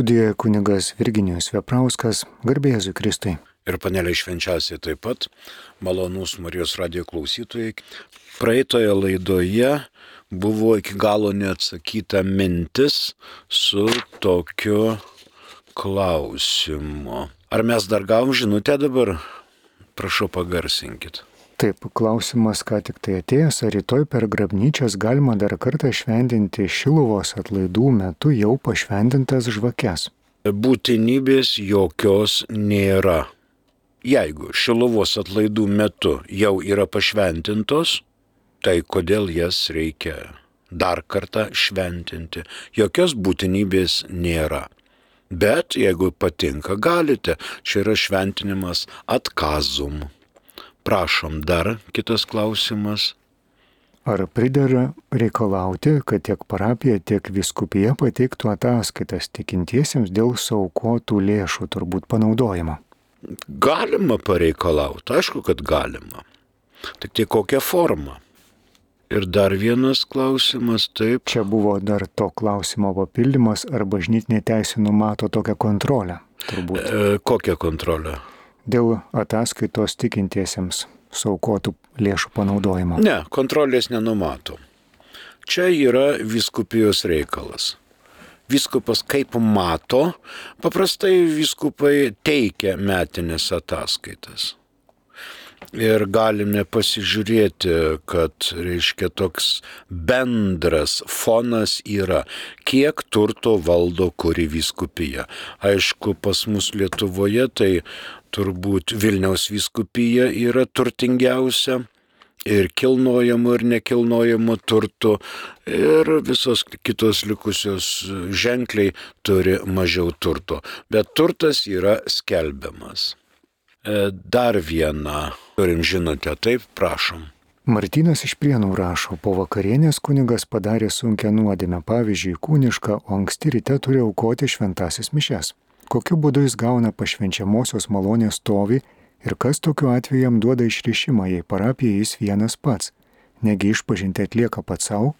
Studijoje kunigas Virginijus Veprauskas, garbėsiu Kristui. Ir panelė švenčiausiai taip pat, malonūs Marijos radio klausytojai. Praeitoje laidoje buvo iki galo neatsakyta mintis su tokiu klausimu. Ar mes dar gavom žinutę dabar? Prašau pagarsinkit. Taip, klausimas ką tik tai atėjęs, ar rytoj per grabnyčias galima dar kartą šventinti Šiluvos atlaidų metu jau pašventintas žvakes? Būtinybės jokios nėra. Jeigu Šiluvos atlaidų metu jau yra pašventintos, tai kodėl jas reikia dar kartą šventinti? Jokios būtinybės nėra. Bet jeigu patinka, galite. Čia yra šventinimas atkazum. Prašom, dar kitas klausimas. Ar pridara reikalauti, kad tiek parapija, tiek viskupija pateiktų ataskaitas tikintiesiems dėl saukotų lėšų turbūt panaudojimo? Galima pareikalauti, aišku, kad galima. Tik tai kokią formą. Ir dar vienas klausimas, taip. Čia buvo dar to klausimo papildymas, ar bažnytinė teisė numato tokią kontrolę? Turbūt. E, kokią kontrolę? Dėl ataskaitos tikintiesiems saukotų lėšų panaudojimo? Ne, kontrolės nenumato. Čia yra viskupijos reikalas. Viskupas kaip mato, paprastai viskupai teikia metinės ataskaitas. Ir galime pasižiūrėti, kad, reiškia, toks bendras fonas yra, kiek turto valdo kuri viskupija. Aišku, pas mus Lietuvoje tai turbūt Vilniaus vyskupija yra turtingiausia ir kilnojamo ir nekilnojamo turtų ir visos kitos likusios ženkliai turi mažiau turto. Bet turtas yra skelbiamas. E, dar vieną turim žinutę, taip, prašom. Martinas iš Prienų rašo, po vakarienės kunigas padarė sunkę nuodėmę, pavyzdžiui, kūnišką, o anksti ryte turi aukoti šventasis mišes kokiu būdu jis gauna pašvenčiamosios malonės stovį ir kas tokiu atveju jam duoda išrišimą, jei parapija jis vienas pats, negi išpažinti atlieka pats savo?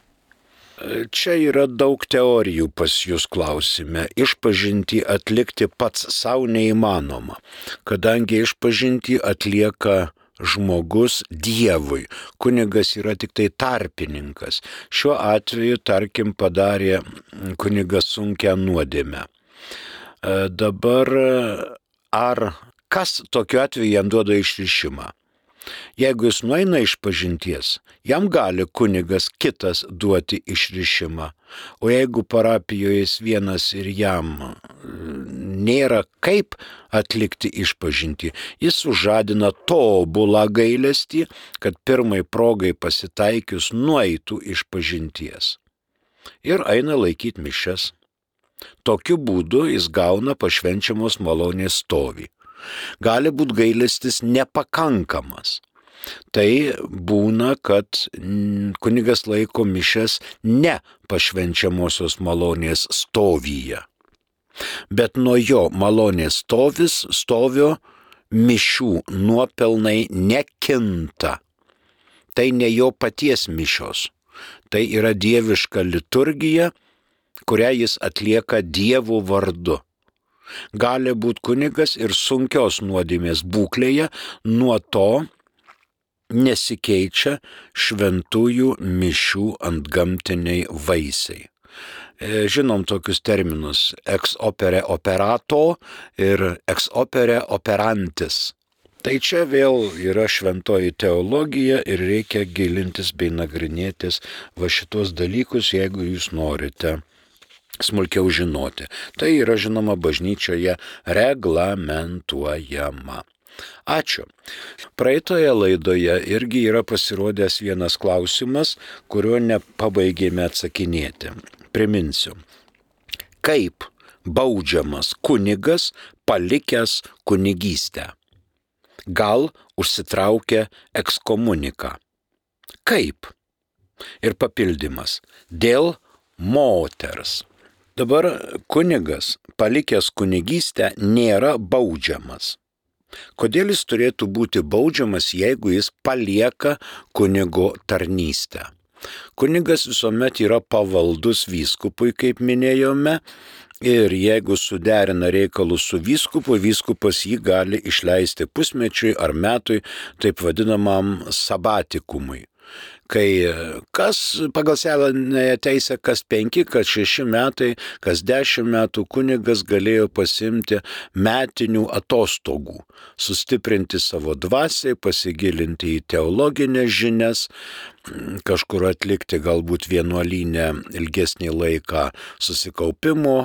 Čia yra daug teorijų pas jūs klausime. Išpažinti atlikti pats savo neįmanoma, kadangi išpažinti atlieka žmogus Dievui. Kunigas yra tik tai tarpininkas. Šiuo atveju, tarkim, padarė kunigas sunkę nuodėmę. E, dabar ar kas tokiu atveju jam duoda išrišimą? Jeigu jis nueina iš pažinties, jam gali kunigas kitas duoti išrišimą. O jeigu parapijoje jis vienas ir jam e, nėra kaip atlikti išpažinti, jis sužadina tobulą gailestį, kad pirmai progai pasitaikius nueitų iš pažinties. Ir eina laikyti mišes. Tokiu būdu jis gauna pašvenčiamos malonės stovį. Gali būti gailestis nepakankamas. Tai būna, kad kunigas laiko mišes ne pašvenčiamosios malonės stovyje. Bet nuo jo malonės stovis, stovio mišių nuopelnai nekinta. Tai ne jo paties mišios. Tai yra dieviška liturgija, kurią jis atlieka Dievo vardu. Gali būti kunigas ir sunkios nuodėmės būklėje, nuo to nesikeičia šventųjų mišių ant gamtiniai vaisiai. E, žinom tokius terminus - ex opere operato ir ex opere operantis. Tai čia vėl yra šventoji teologija ir reikia gilintis bei nagrinėtis va šitos dalykus, jeigu jūs norite smulkiau žinoti. Tai yra žinoma bažnyčioje reglamentuojama. Ačiū. Praeitoje laidoje irgi yra pasirodęs vienas klausimas, kurio nepabaigėme atsakinėti. Priminsiu. Kaip baudžiamas kunigas palikęs kunigystę? Gal užsitraukia ekskomuniką? Kaip? Ir papildymas. Dėl moters. Dabar kunigas, palikęs kunigystę, nėra baudžiamas. Kodėl jis turėtų būti baudžiamas, jeigu jis palieka kunigo tarnystę? Kunigas visuomet yra pavaldus vyskupui, kaip minėjome, Ir jeigu suderina reikalus su vyskupu, vyskupas jį gali išleisti pusmečiui ar metui, taip vadinamam sabatikumui. Kai kas pagal senąją teisę, kas penki, kas šeši metai, kas dešimt metų kunigas galėjo pasimti metinių atostogų, sustiprinti savo dvasiai, pasigilinti į teologinės žinias, kažkur atlikti galbūt vienuolinę ilgesnį laiką susikaupimo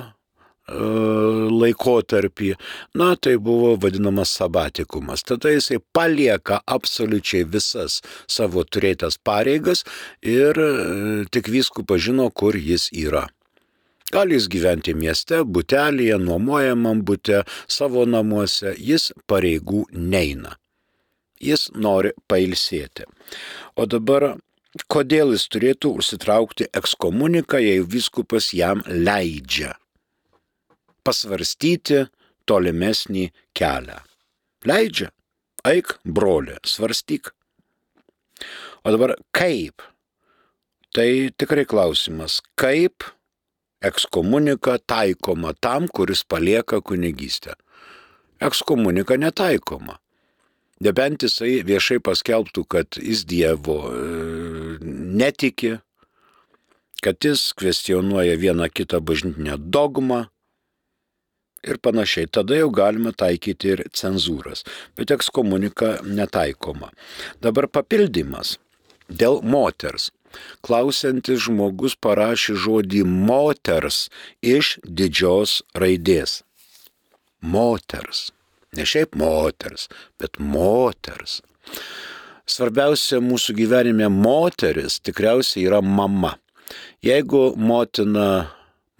laikotarpį, na tai buvo vadinamas sabatikumas. Tada jisai palieka absoliučiai visas savo turėtas pareigas ir e, tik viskupas žino, kur jis yra. Gali jis gyventi mieste, butelėje, nuomojamam būte, savo namuose, jis pareigų neina. Jis nori pailsėti. O dabar kodėl jis turėtų užsitraukti ekskomuniką, jei viskupas jam leidžia? Pasvarstyti tolimesnį kelią. Leidžia, eik, broli, svarstyk. O dabar kaip? Tai tikrai klausimas, kaip ekskomunika taikoma tam, kuris palieka kunigystę. Ekskomunika netaikoma. Nebent jisai viešai paskelbtų, kad jis Dievo e, netiki, kad jis kvestionuoja vieną kitą bažnytinę dogmą, ir panašiai. Tada jau galima taikyti ir cenzūras, bet ekskomunika netaikoma. Dabar papildymas dėl moters. Klausiantis žmogus parašė žodį moters iš didžios raidės. Moters. Ne šiaip moters, bet moters. Svarbiausia mūsų gyvenime moteris tikriausiai yra mama. Jeigu motina,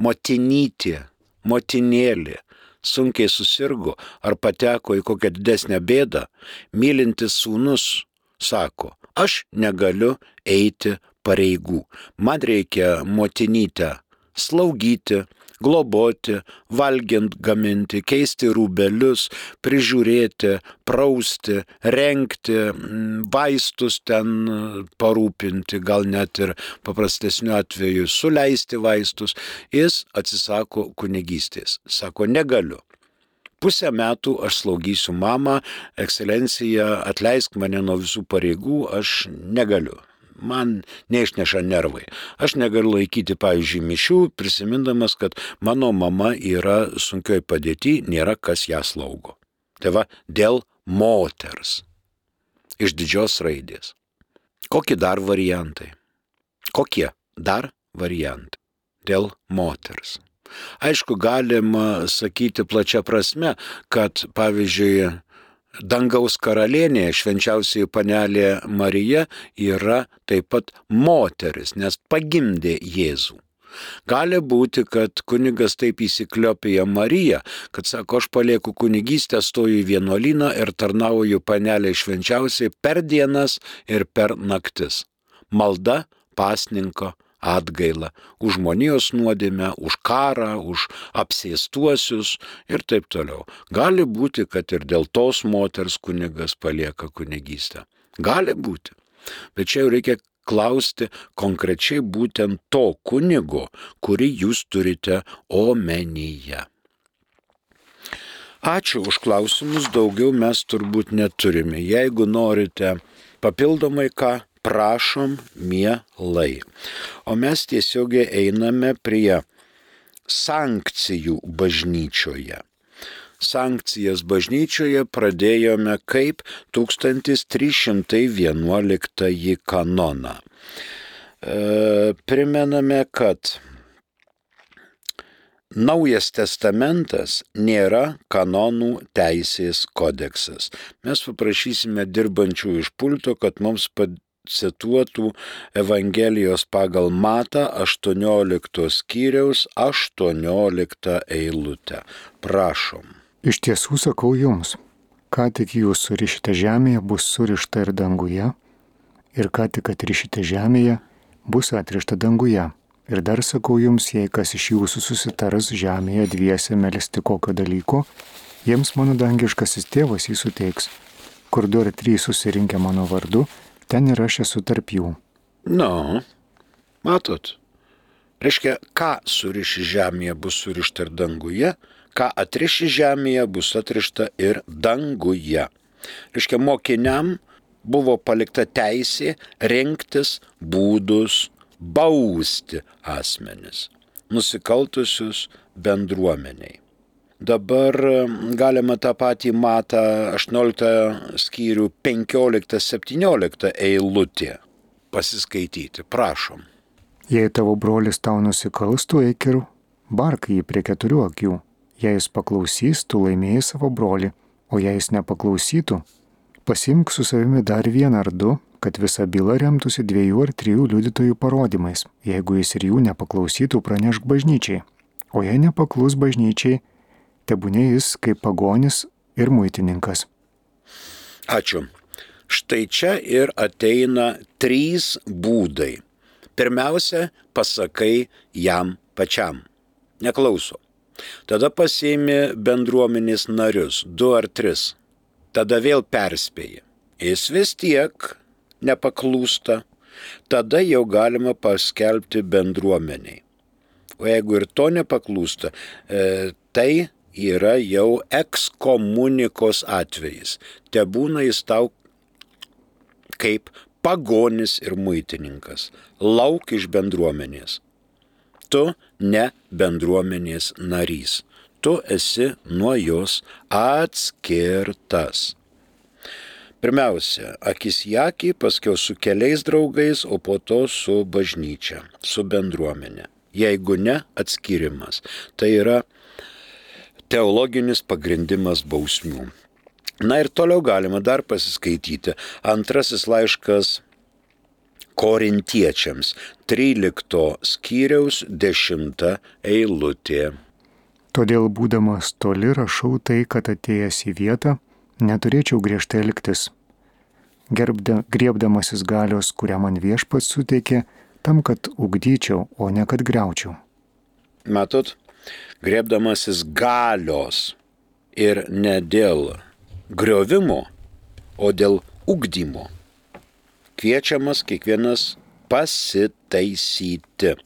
motinytė, motinėlė sunkiai susirgo ar pateko į kokią didesnę bėdą, mylintis sūnus sako, aš negaliu eiti pareigų, man reikia motinytę slaugyti, globoti, valgiant gaminti, keisti rūbelius, prižiūrėti, prausti, renkti, mm, vaistus ten parūpinti, gal net ir paprastesniu atveju suleisti vaistus, jis atsisako kunigystės. Sako, negaliu. Pusę metų aš slaugysiu mamą, ekscelencija, atleisk mane nuo visų pareigų, aš negaliu man neišneša nervai. Aš negaliu laikyti, pavyzdžiui, mišių, prisimindamas, kad mano mama yra sunkioj padėti, nėra kas ją slaugo. Tai va, dėl moters. Iš didžios raidės. Kokie dar variantai? Kokie dar variantai? Dėl moters. Aišku, galima sakyti plačia prasme, kad, pavyzdžiui, dangaus karalienė, švenčiausiai panelė Marija, yra taip pat moteris, nes pagimdė Jėzų. Gali būti, kad kunigas taip įsikliopija Mariją, kad sako, aš palieku kunigystę, stoju į vienuolyną ir tarnauju panelė švenčiausiai per dienas ir per naktis. Malda pasninko atgailą už žmonijos nuodėmę, už karą, už apsėstuosius ir taip toliau. Gali būti, kad ir dėl tos moters kunigas palieka kunigystę. Gali būti. Bet čia jau reikia klausti konkrečiai būtent to kunigo, kurį jūs turite omenyje. Ačiū už klausimus, daugiau mes turbūt neturime. Jeigu norite papildomai ką prašom mielai. O mes tiesiogiai einame prie sankcijų bažnyčioje. Sankcijas bažnyčioje pradėjome kaip 1311 kanoną. E, primename, kad Naujas testamentas nėra kanonų teisės kodeksas. Mes paprašysime dirbančių iš pulto, kad mums cituotų Evangelijos pagal Matą 18 skyriaus 18 eilutę. Prašom. Iš tiesų sakau jums, ką tik jūs surišite žemėje, bus surišta ir danguje, ir ką tik atrišite žemėje, bus atrišta danguje. Ir dar sakau jums, jei kas iš jūsų susitars žemėje dviese melisti kokio dalyko, jiems mano dangiškasis tėvas jį suteiks. Kur du ar trys susirinkę mano vardu, ten ir aš esu tarp jų. Na, matot, Reiškia, ką suriši žemėje bus surišta ir danguje, ką atriši žemėje bus atrišta ir danguje. Reiškia, mokiniam buvo palikta teisė rinktis būdus bausti asmenis, nusikaltusius bendruomeniai. Dabar galima tą patį matą 18 skyrių 15-17 eilutė pasiskaityti. Prašom. Jei tavo brolis tau nusikalstų, eik ir bark jį prie keturių akių. Jei jis paklausys, tu laimėjai savo brolį, o jei jis nepaklausytų, pasimk su savimi dar vieną ar du, kad visa byla remtųsi dviejų ar trijų liudytojų parodymais. Jeigu jis ir jų nepaklausytų, pranešk bažnyčiai. O jei nepaklus bažnyčiai, tebūnė jis kaip pagonis ir muitininkas. Ačiū. Štai čia ir ateina trys būdai. Pirmiausia, pasakai jam pačiam. Neklauso. Tada pasiimi bendruomenės narius, du ar tris. Tada vėl perspėji. Jis vis tiek nepaklūsta. Tada jau galima paskelbti bendruomeniai. O jeigu ir to nepaklūsta, e, tai yra jau ekskomunikos atvejis. Te būna jis tau kaip pagonis ir muitininkas. Lauk iš bendruomenės. Tu ne bendruomenės narys. Tu esi nuo jos atskirtas. Pirmiausia, akis į akį, paskiau su keliais draugais, o po to su bažnyčia, su bendruomenė. Jeigu ne, atskirimas. Tai yra teologinis pagrindimas bausmių. Na ir toliau galima dar pasiskaityti. Antrasis laiškas korintiečiams, 13 skyriaus 10 eilutė. Todėl būdamas toli rašau tai, kad atėjęs į vietą neturėčiau griežtai elgtis, gerbda, griebdamasis galios, kurią man viešpats suteikė, tam, kad ugdyčiau, o ne kad greučiau. Matot, griebdamasis galios ir ne dėl griovimo, o dėl ugdymo. Kviečiamas kiekvienas pasitaisyti.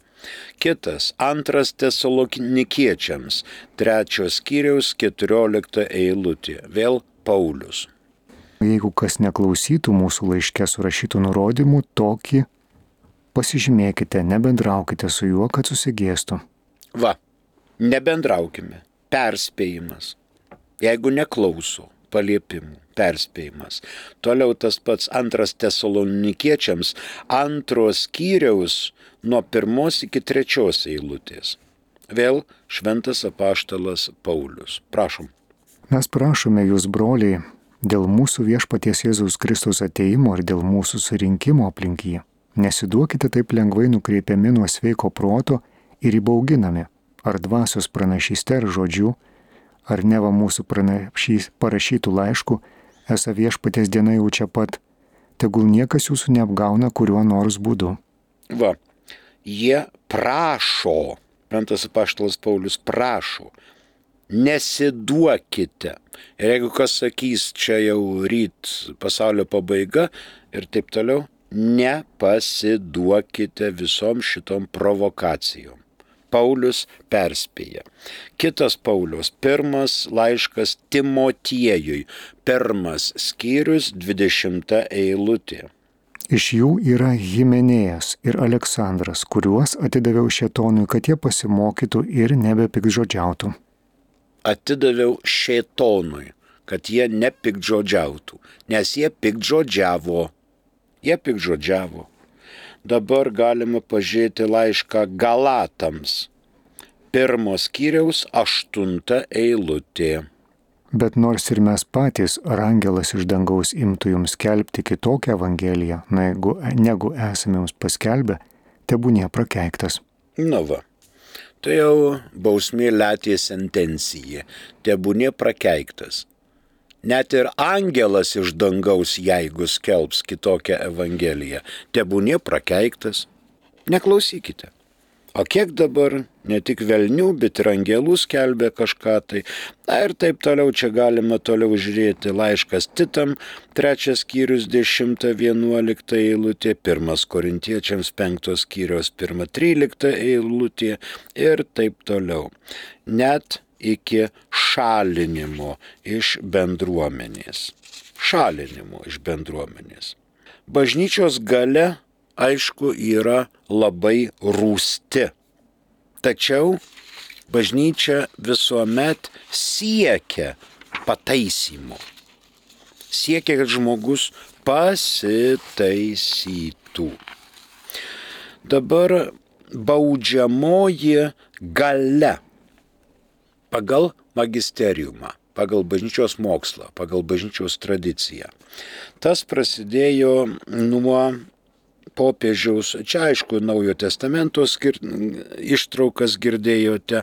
Kitas, antras tesalonikiečiams, trečios skyriaus, keturiolikta eilutė. Vėl Paulius. Jeigu kas neklausytų mūsų laiške surašytų nurodymų, tokį pasižymėkite, nebendraukite su juo, kad susigėstų. Va, nebendraukime. Perspėjimas. Jeigu neklauso paliepimų, perspėjimas. Toliau tas pats antras tesalonikiečiams, antros skyriaus nuo pirmos iki trečios eilutės. Vėl šventas apaštalas Paulius. Prašom. Mes prašome jūs, broliai, dėl mūsų viešpaties Jėzaus Kristaus ateimo ir dėl mūsų surinkimo aplink jį. Nesiduokite taip lengvai nukreipiami nuo sveiko proto ir įbauginami, ar dvasios pranašyste ar žodžiu, ar neva mūsų pranašys parašytų laiškų, esą viešpatės diena jau čia pat, tegul niekas jūsų neapgauna kuriuo nors būdu. Va, jie prašo, Ventas apaštalas Paulius prašo, nesiduokite. Ir jeigu kas sakys, čia jau ryt pasaulio pabaiga ir taip toliau, nepasiduokite visom šitom provokacijom. Paulius perspėja. Kitas Paulius, pirmas laiškas Timotiejui, pirmas skyrius, dvidešimta eilutė. Iš jų yra Jimenėjas ir Aleksandras, kuriuos atidaviau šetonui, kad jie pasimokytų ir nebepikžodžiautų. Atidaviau šetonui, kad jie nepikžodžiautų, nes jie pikžodžiavo. Jie pikžodžiavo. Dabar galima pažiūrėti laišką Galatams. Pirmos kiriaus aštunta eilutė. Bet nors ir mes patys, ar angelas iš dangaus imtų jums skelbti kitokią evangeliją, negu, negu esame jums paskelbę, tebūnie prakeiktas. Na va, tai jau bausmė lėtė sentencija, tebūnie prakeiktas. Net ir angelas iš dangaus, jeigu skelbs kitokią evangeliją, tebūnie prakeiktas. Neklausykite. O kiek dabar ne tik velnių, bet ir angelų skelbia kažką tai. Na ir taip toliau čia galima toliau žiūrėti laiškas Titam, trečias skyrius 10-11 eilutė, pirmas korintiečiams penktos skyrius 1-13 eilutė ir taip toliau. Net iki šalinimo iš bendruomenės. Šalinimo iš bendruomenės. Bažnyčios gale aišku, yra labai rūsti. Tačiau bažnyčia visuomet siekia pataisymo. Siekia, kad žmogus pasitaisytų. Dabar baudžiamoji gale pagal magisteriumą, pagal bažnyčios mokslą, pagal bažnyčios tradiciją. Tas prasidėjo nuo popiežiaus, čia aišku, naujo testamento skir... ištraukas girdėjote,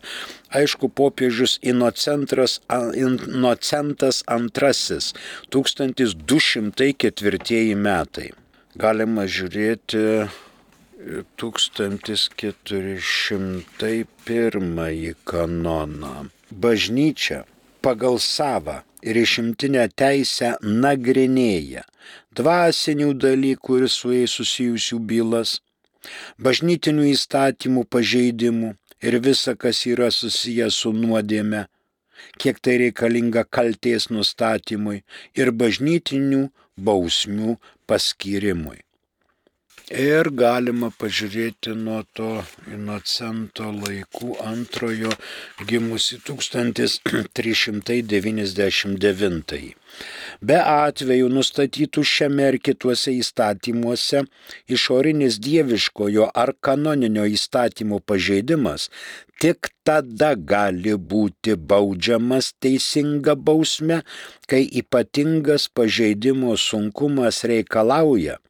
aišku, popiežius Inocentas, Inocentas II, 1204 metai. Galima žiūrėti 1401 kanoną. Bažnyčia pagal savą ir išimtinę teisę nagrinėja dvasinių dalykų ir su jais susijusių bylas, bažnytinių įstatymų pažeidimų ir visa, kas yra susijęs su nuodėme, kiek tai reikalinga kalties nustatymui ir bažnytinių bausmių paskirimui. Ir galima pažiūrėti nuo to Inocento laikų antrojo gimusi 1399. Be atvejų nustatytų šiame ir kituose įstatymuose išorinis dieviškojo ar kanoninio įstatymo pažeidimas tik tada gali būti baudžiamas teisinga bausme, kai ypatingas pažeidimo sunkumas reikalauja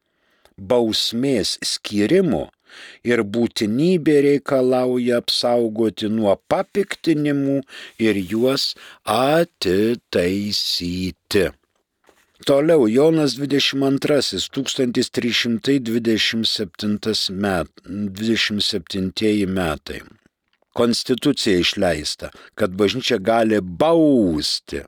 bausmės skirimo ir būtinybė reikalauja apsaugoti nuo papiktinimų ir juos atitaisyti. Toliau Jonas 22, 1327 met, 27 metai. Konstitucija išleista, kad bažnyčia gali bausti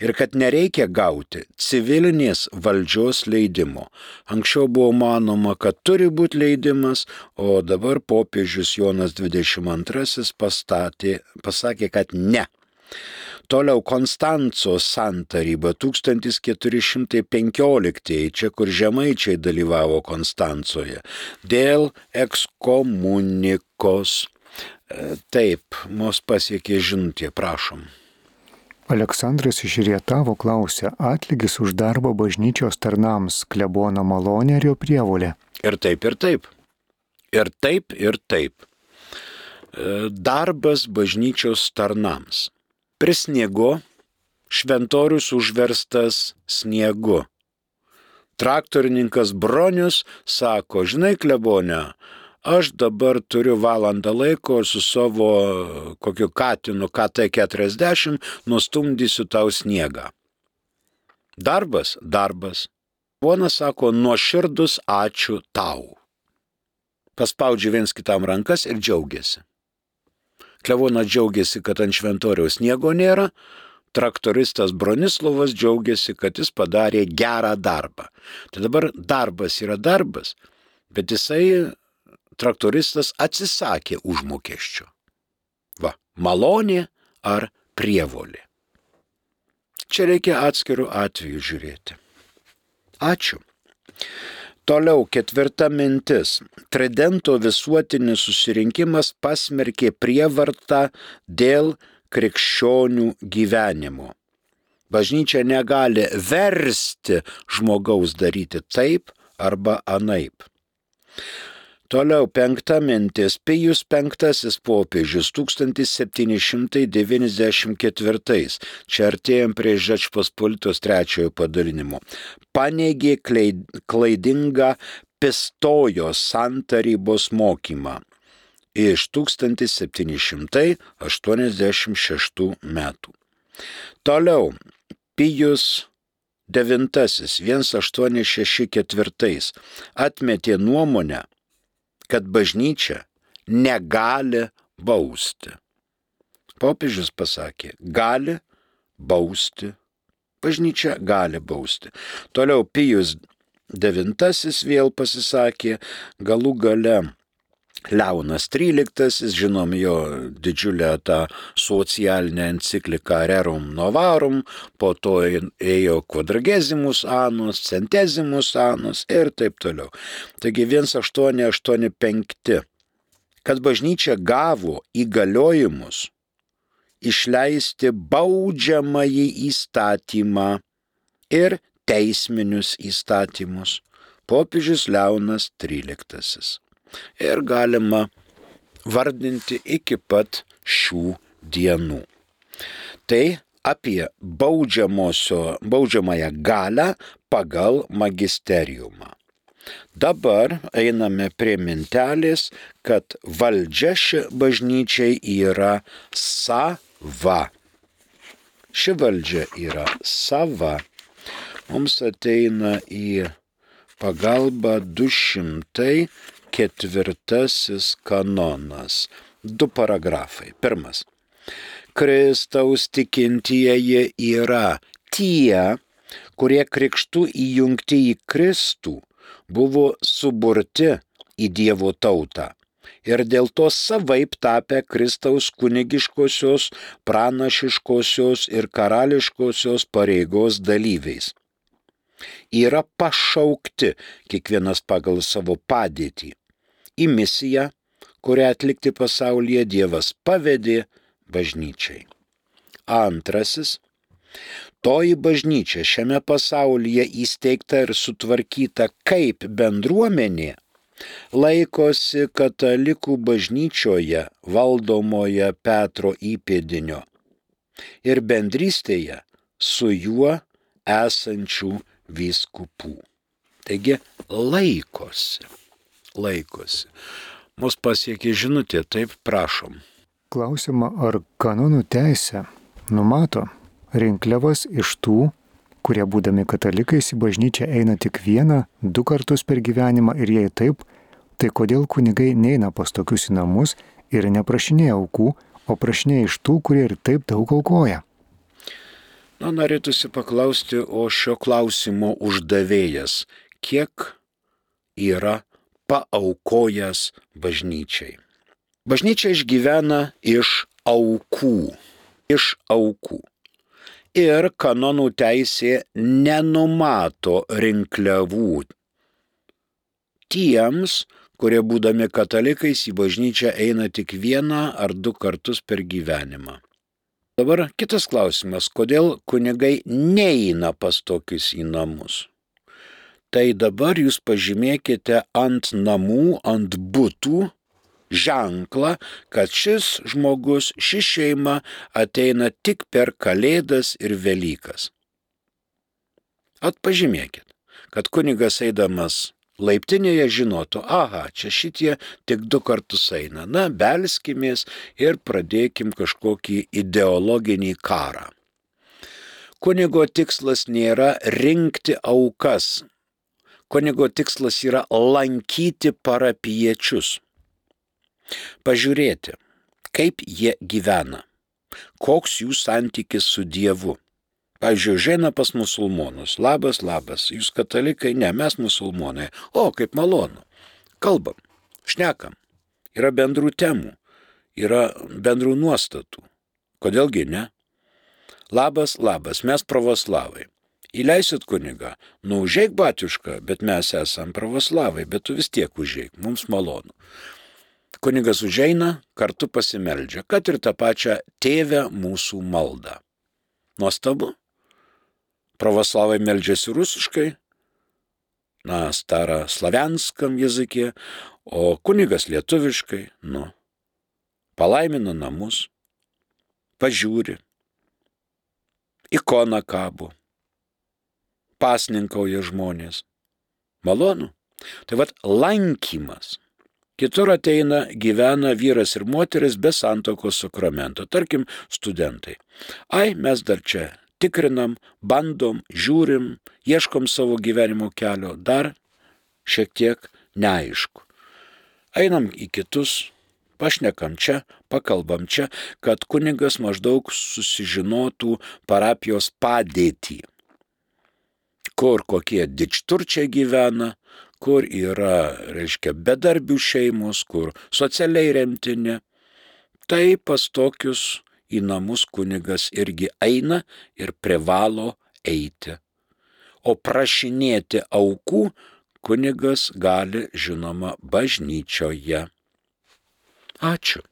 ir kad nereikia gauti civilinės valdžios leidimo. Anksčiau buvo manoma, kad turi būti leidimas, o dabar popiežius Jonas XXII pastatė, pasakė, kad ne. Toliau Konstanco santaryba 1415, čia kur žemaičiai dalyvavo Konstancoje, dėl ekskomunikos. E, taip, mus pasiekė žinutė, prašom. Aleksandras iš Rietavo klausė, atlygis už darbą bažnyčios tarnams klebono malonė ir jo prievolė. Ir taip, ir taip. Ir taip, ir taip. E, darbas bažnyčios tarnams. Prisniego šventorius užverstas sniegu. Traktorininkas Bronius sako, žinai, klebonė, aš dabar turiu valandą laiko su savo kokiu katinu KT40 nustumdysiu tau sniegą. Darbas, darbas. Ponas sako, nuoširdus ačiū tau. Paspaudžia viens kitam rankas ir džiaugiasi. Klevonas džiaugiasi, kad ant šventoriaus sniego nėra, traktoristas Bronislovas džiaugiasi, kad jis padarė gerą darbą. Tai dabar darbas yra darbas, bet jisai traktoristas atsisakė užmokesčio. Va, malonė ar prievolė. Čia reikia atskirų atvejų žiūrėti. Ačiū. Toliau ketvirta mintis. Tridento visuotinis susirinkimas pasmerkė prievartą dėl krikščionių gyvenimo. Bažnyčia negali versti žmogaus daryti taip arba anaip. Toliau penkta mintis. Pijus penktasis popiežius 1794. Čia artėjom prie Žečpospolitos trečiojo padalinimo. Paneigė klaidingą pistojos santarybos mokymą iš 1786 metų. Toliau Pijus devintasis 1864 atmetė nuomonę, kad bažnyčia negali bausti. Popiežius pasakė, gali bausti. Bažnyčia gali bausti. Toliau Pijus IX vėl pasisakė, galų gale Leonas XIII, žinom jo didžiulę tą socialinę encikliką Rerum Novarum, po to ėjo quadragesimus anus, centesimus anus ir taip toliau. Taigi 1885, kad bažnyčia gavo įgaliojimus išleisti baudžiamąjį įstatymą ir teisminius įstatymus. Popiežius Leonas XIII ir galima vardinti iki pat šių dienų. Tai apie baudžiamąją galę pagal magisteriumą. Dabar einame prie mintelės, kad valdžia ši bažnyčiai yra sava. Ši valdžia yra sava. Mums ateina į pagalbą 200 ketvirtasis kanonas. Du paragrafai. Pirmas. Kristaus tikintieji yra tie, kurie krikštų įjungti į Kristų buvo suburti į Dievo tautą ir dėl to savaip tapę Kristaus kunigiškosios, pranašiškosios ir karališkosios pareigos dalyviais. Yra pašaukti kiekvienas pagal savo padėtį į misiją, kurią atlikti pasaulyje Dievas pavedė bažnyčiai. Antrasis. Toji bažnyčia šiame pasaulyje įsteigta ir sutvarkyta kaip bendruomenė laikosi katalikų bažnyčioje valdomoje Petro įpėdinio ir bendrystėje su juo esančių vyskupų. Taigi laikosi laikosi. Mus pasiekė žinutė, taip prašom. Klausimą, ar kanonų teisė numato rinkliavas iš tų, kurie būdami katalikais į bažnyčią eina tik vieną, du kartus per gyvenimą ir jei taip, tai kodėl kunigai neina pas tokius į namus ir neprašinėja aukų, o prašinėja iš tų, kurie ir taip daug aukoja? Na, norėtųsi paklausti, o šio klausimo uždavėjas, kiek yra paaukojęs bažnyčiai. Bažnyčia išgyvena iš aukų, iš aukų. Ir kanonų teisė nenumato rinkliavų tiems, kurie būdami katalikais į bažnyčią eina tik vieną ar du kartus per gyvenimą. Dabar kitas klausimas, kodėl kunigai neina pas tokius į namus? tai dabar jūs pažymėkite ant namų, ant būtų ženklą, kad šis žmogus, ši šeima ateina tik per Kalėdas ir Velykas. Atpažymėkit, kad kunigas eidamas laiptinėje žinotų, aha, čia šitie tik du kartus eina, na, belskimės ir pradėkim kažkokį ideologinį karą. Kunigo tikslas nėra rinkti aukas, Kunigo tikslas yra lankyti parapiečius, pažiūrėti, kaip jie gyvena, koks jų santykis su Dievu. Pavyzdžiui, žaina pas musulmonus. Labas, labas, jūs katalikai, ne, mes musulmonai. O, kaip malonu. Kalbam, šnekam. Yra bendrų temų, yra bendrų nuostatų. Kodėlgi ne? Labas, labas, mes pravoslavai. Įleisit kunigą, nu užėk batiušką, bet mes esam pravoslavai, bet tu vis tiek užėk, mums malonu. Kunigas užeina, kartu pasimeldžia, kad ir tą pačią tėvę mūsų maldą. Nuostabu. Pravoslavai meldžiasi rusiškai, na, stara slavenskam jezikė, o kunigas lietuviškai, nu, palaimina namus, pažiūri, ikona kabo, pasninkauja žmonės. Malonu. Tai vad lankymas. Kitur ateina, gyvena vyras ir moteris be santokos sakramento, tarkim, studentai. Ai, mes dar čia tikrinam, bandom, žiūrim, ieškom savo gyvenimo kelio, dar šiek tiek neaišku. Einam į kitus Pašnekam čia, pakalbam čia, kad kunigas maždaug susižinotų parapijos padėtį. Kur kokie dičturčiai gyvena, kur yra, reiškia, bedarbių šeimos, kur socialiai remtini. Tai pas tokius į namus kunigas irgi eina ir privalo eiti. O prašinėti aukų kunigas gali, žinoma, bažnyčioje. Ačiū.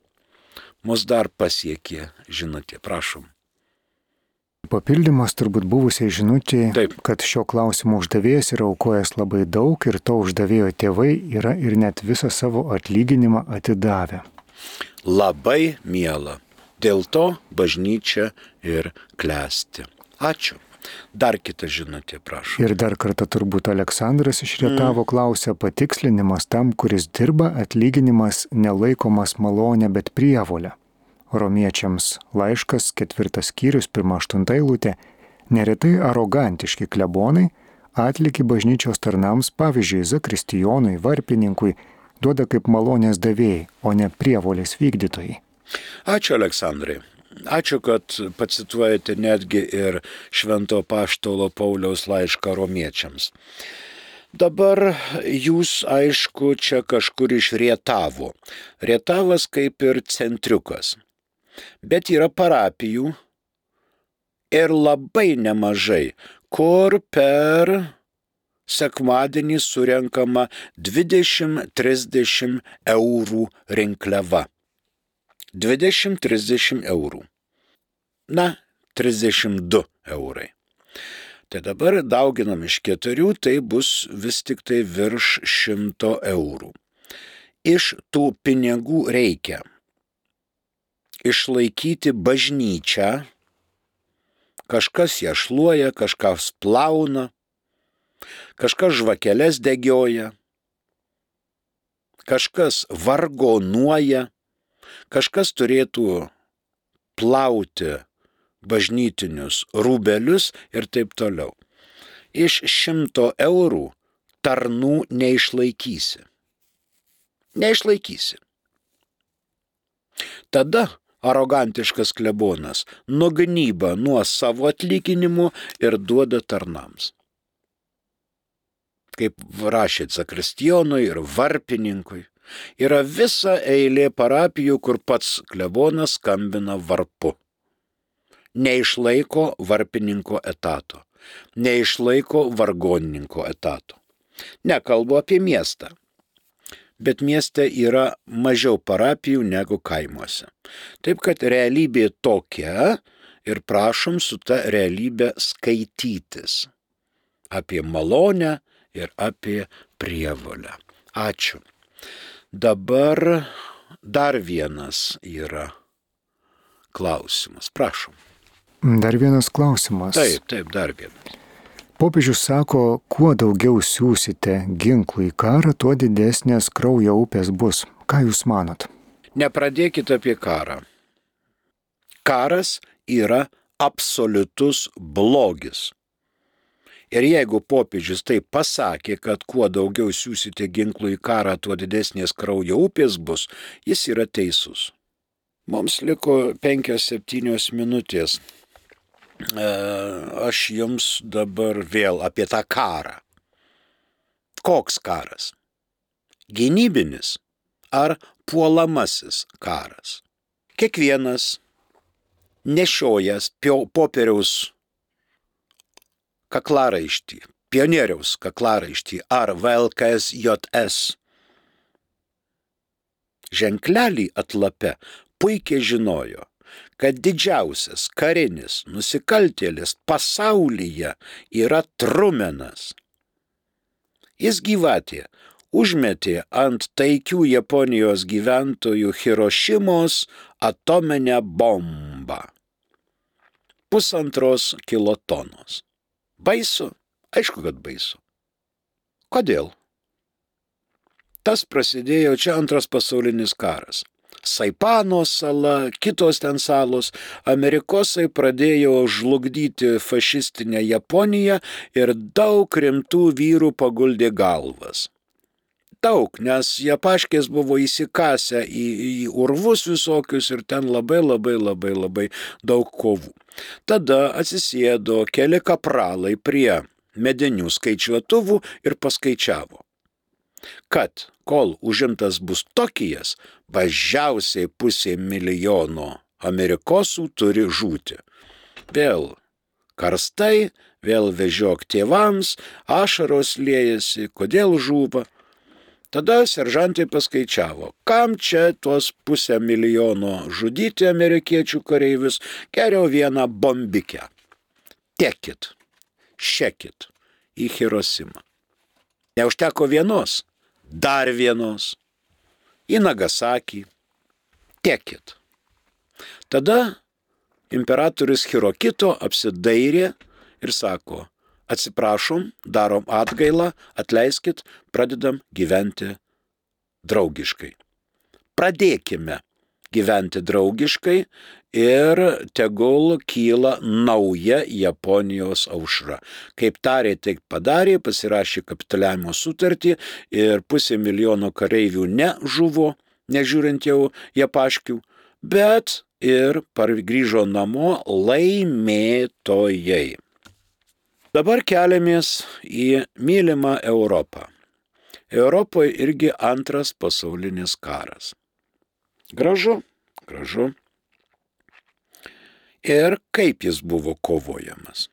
Mus dar pasiekė žinutė, prašom. Papildymas turbūt buvusiai žinutė, Taip. kad šio klausimo uždavėjas yra aukojęs labai daug ir to uždavėjo tėvai yra ir net visą savo atlyginimą atidavę. Labai miela. Dėl to bažnyčia ir klesti. Ačiū. Dar kita žinutė, prašau. Ir dar kartą turbūt Aleksandras iš Rietavo mm. klausia patikslinimas tam, kuris dirba, atlyginimas nelaikomas malonė, bet prievolė. Romiečiams laiškas, ketvirtas skyrius, pirma aštunta eilutė, neretai arogantiški klebonai atliki bažnyčios tarnams, pavyzdžiui, zakristijonui, varpininkui, duoda kaip malonės davėjai, o ne prievolės vykdytojai. Ačiū, Aleksandrai. Ačiū, kad pacituojate netgi ir Švento Paštolo Pauliaus laišką romiečiams. Dabar jūs, aišku, čia kažkur iš Rietavo. Rietavas kaip ir centriukas. Bet yra parapijų ir labai nemažai, kur per sekmadienį surenkama 20-30 eurų rinkliava. 20-30 eurų. Na, 32 eurai. Tai dabar dauginam iš keturių, tai bus vis tik tai virš 100 eurų. Iš tų pinigų reikia išlaikyti bažnyčią, kažkas ją šluoja, kažkas plauna, kažkas žvakeles degioja, kažkas vargonuoja, kažkas turėtų plauti bažnytinius rūbelius ir taip toliau. Iš šimto eurų tarnų neišlaikysi. Neišlaikysi. Tada arogantiškas klebonas nugnyba nuo savo atlyginimų ir duoda tarnams. Kaip rašė zakristijonui ir varpininkui, yra visa eilė parapijų, kur pats klebonas skambina varpu. Neišlaiko varpininko etato, neišlaiko vargonininko etato. Nekalbu apie miestą bet mieste yra mažiau parapijų negu kaimuose. Taip kad realybė tokia ir prašom su ta realybė skaitytis apie malonę ir apie prievolę. Ačiū. Dabar dar vienas yra klausimas. Prašom. Dar vienas klausimas. Taip, taip, dar vienas. Popiežius sako, kuo daugiau siūsite ginklų į karą, tuo didesnės kraujo upės bus. Ką Jūs manot? Nepradėkite apie karą. Karas yra absoliutus blogis. Ir jeigu popiežius tai pasakė, kad kuo daugiau siūsite ginklų į karą, tuo didesnės kraujo upės bus, jis yra teisus. Mums liko penkios septynios minutės. E, aš jums dabar vėl apie tą karą. Koks karas? Gynybinis ar puolamasis karas? Kiekvienas nešiojas popieriaus kaklaraištį, pionieriaus kaklaraištį ar VLKSJS ženklelį atlape puikiai žinojo, kad didžiausias karinis nusikaltėlis pasaulyje yra Trumenas. Jis gyvatė užmetė ant taikių Japonijos gyventojų Hirošimos atominę bombą. Pusantros kilotonos. Baisu? Aišku, kad baisu. Kodėl? Tas prasidėjo čia antras pasaulinis karas. Saipano sala, kitos ten salos, Amerikosai pradėjo žlugdyti fašistinę Japoniją ir daug rimtų vyrų paguldė galvas. Daug, nes jie paškės buvo įsikasę į, į urvus visokius ir ten labai labai labai labai daug kovų. Tada atsisėdo keli kapralai prie medinių skaičiuotuvų ir paskaičiavo, kad kol užimtas bus Tokijas, mažiausiai pusė milijono amerikosų turi žūti. Vėl karstai, vėl vežiok tėvams, ašaros liejasi, kodėl žūva. Tada seržantai paskaičiavo, kam čia tuos pusę milijono žudyti amerikiečių kareivius, geriau vieną bombikę. Tekit, šekit į Hirosimą. Neužteko vienos, dar vienos, į Nagasakį. Tekit. Tada imperatorius Hirokito apsidairė ir sako, atsiprašom, darom atgailą, atleiskit, pradedam gyventi draugiškai. Pradėkime gyventi draugiškai ir tegul kyla nauja Japonijos aušra. Kaip tarė, taip padarė, pasirašė kapitaliavimo sutartį ir pusė milijono kareivių nežuvo, nežiūrint jau japaškių, bet ir pargrįžo namo laimėtojai. Dabar keliamės į mylimą Europą. Europoje irgi antras pasaulinis karas. Gražu, gražu. Ir kaip jis buvo kovojamas.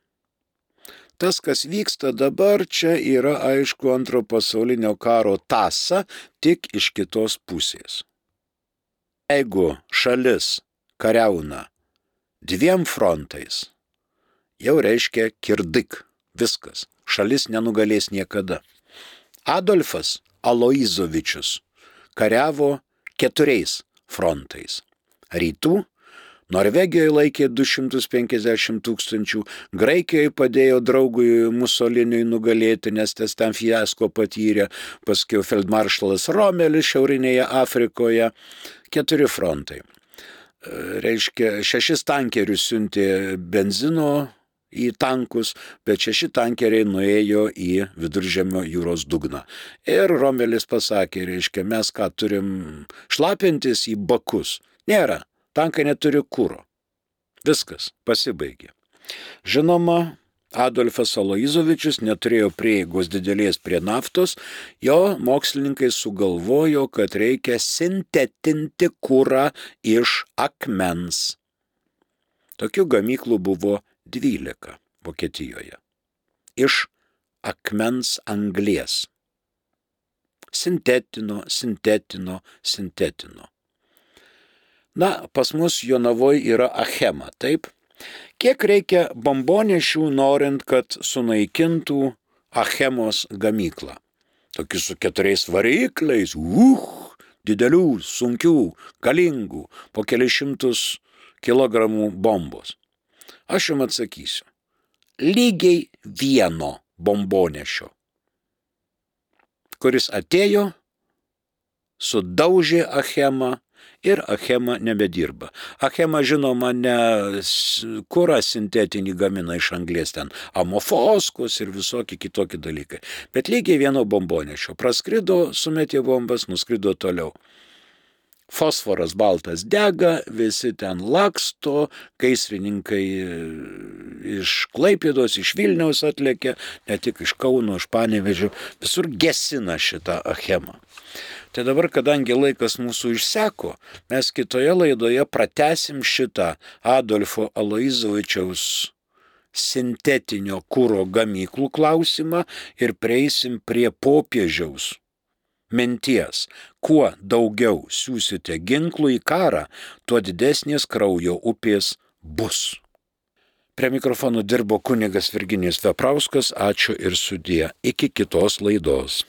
Tas, kas vyksta dabar, čia yra aišku antro pasaulinio karo tasa, tik iš kitos pusės. Jeigu šalis kariauna dviem frontais, jau reiškia kirdik. Viskas. Šalis nenugalės niekada. Adolfas Aloizovičius kariavo keturiais frontais. Rytų Norvegijoje laikė 250 tūkstančių, Graikijoje padėjo draugui Musoliniui nugalėti, nes tas ten fiasko patyrė, paskui feldmaršalas Romelis Šiaurinėje Afrikoje, keturi frontai. Reiškia, šešis tankerius siuntė benzino į tankus, bet šeši tankeriai nuėjo į viduržemio jūros dugną. Ir Romelis pasakė, reiškia, mes ką turim šlapintis į bakus. Nėra, tankai neturi kūro. Viskas, pasibaigė. Žinoma, Adolfas Aloizovičius neturėjo prieigos didelės prie naftos, jo mokslininkai sugalvojo, kad reikia sintetinti kūrą iš akmens. Tokių gamyklų buvo 12 Vokietijoje. Iš akmens anglės. Sintetino, sintetino, sintetino. Na, pas mus Jonavoje yra Achema, taip? Kiek reikia bombonešių norint, kad sunaikintų Achemos gamyklą? Tokius su keturiais varikliais, uh, didelių, sunkių, galingų, po kelišimtus kilogramų bombos. Aš jums atsakysiu. Lygiai vieno bombonešio, kuris atėjo, sudaužė Achemą ir Achema nebedirba. Achema žinoma ne kurą sintetinį gamina iš anglės ten, amofoskus ir visokie kitokie dalykai. Bet lygiai vieno bombonešio. Praskrido, sumetė bombas, nuskrido toliau fosforas baltas dega, visi ten laksto, gaisrininkai e, iš Klaipėdos, iš Vilniaus atlėkė, ne tik iš Kauno, iš Panevežių, visur gesina šitą achemą. Tai dabar, kadangi laikas mūsų išseko, mes kitoje laidoje pratesim šitą Adolfo Aloizovičiaus sintetinio kūro gamyklų klausimą ir prieisim prie popiežiaus minties, kuo daugiau siūsite ginklų į karą, tuo didesnės kraujo upės bus. Prie mikrofono dirbo kunigas Virginijus Veprauskas, ačiū ir sudė. Iki kitos laidos.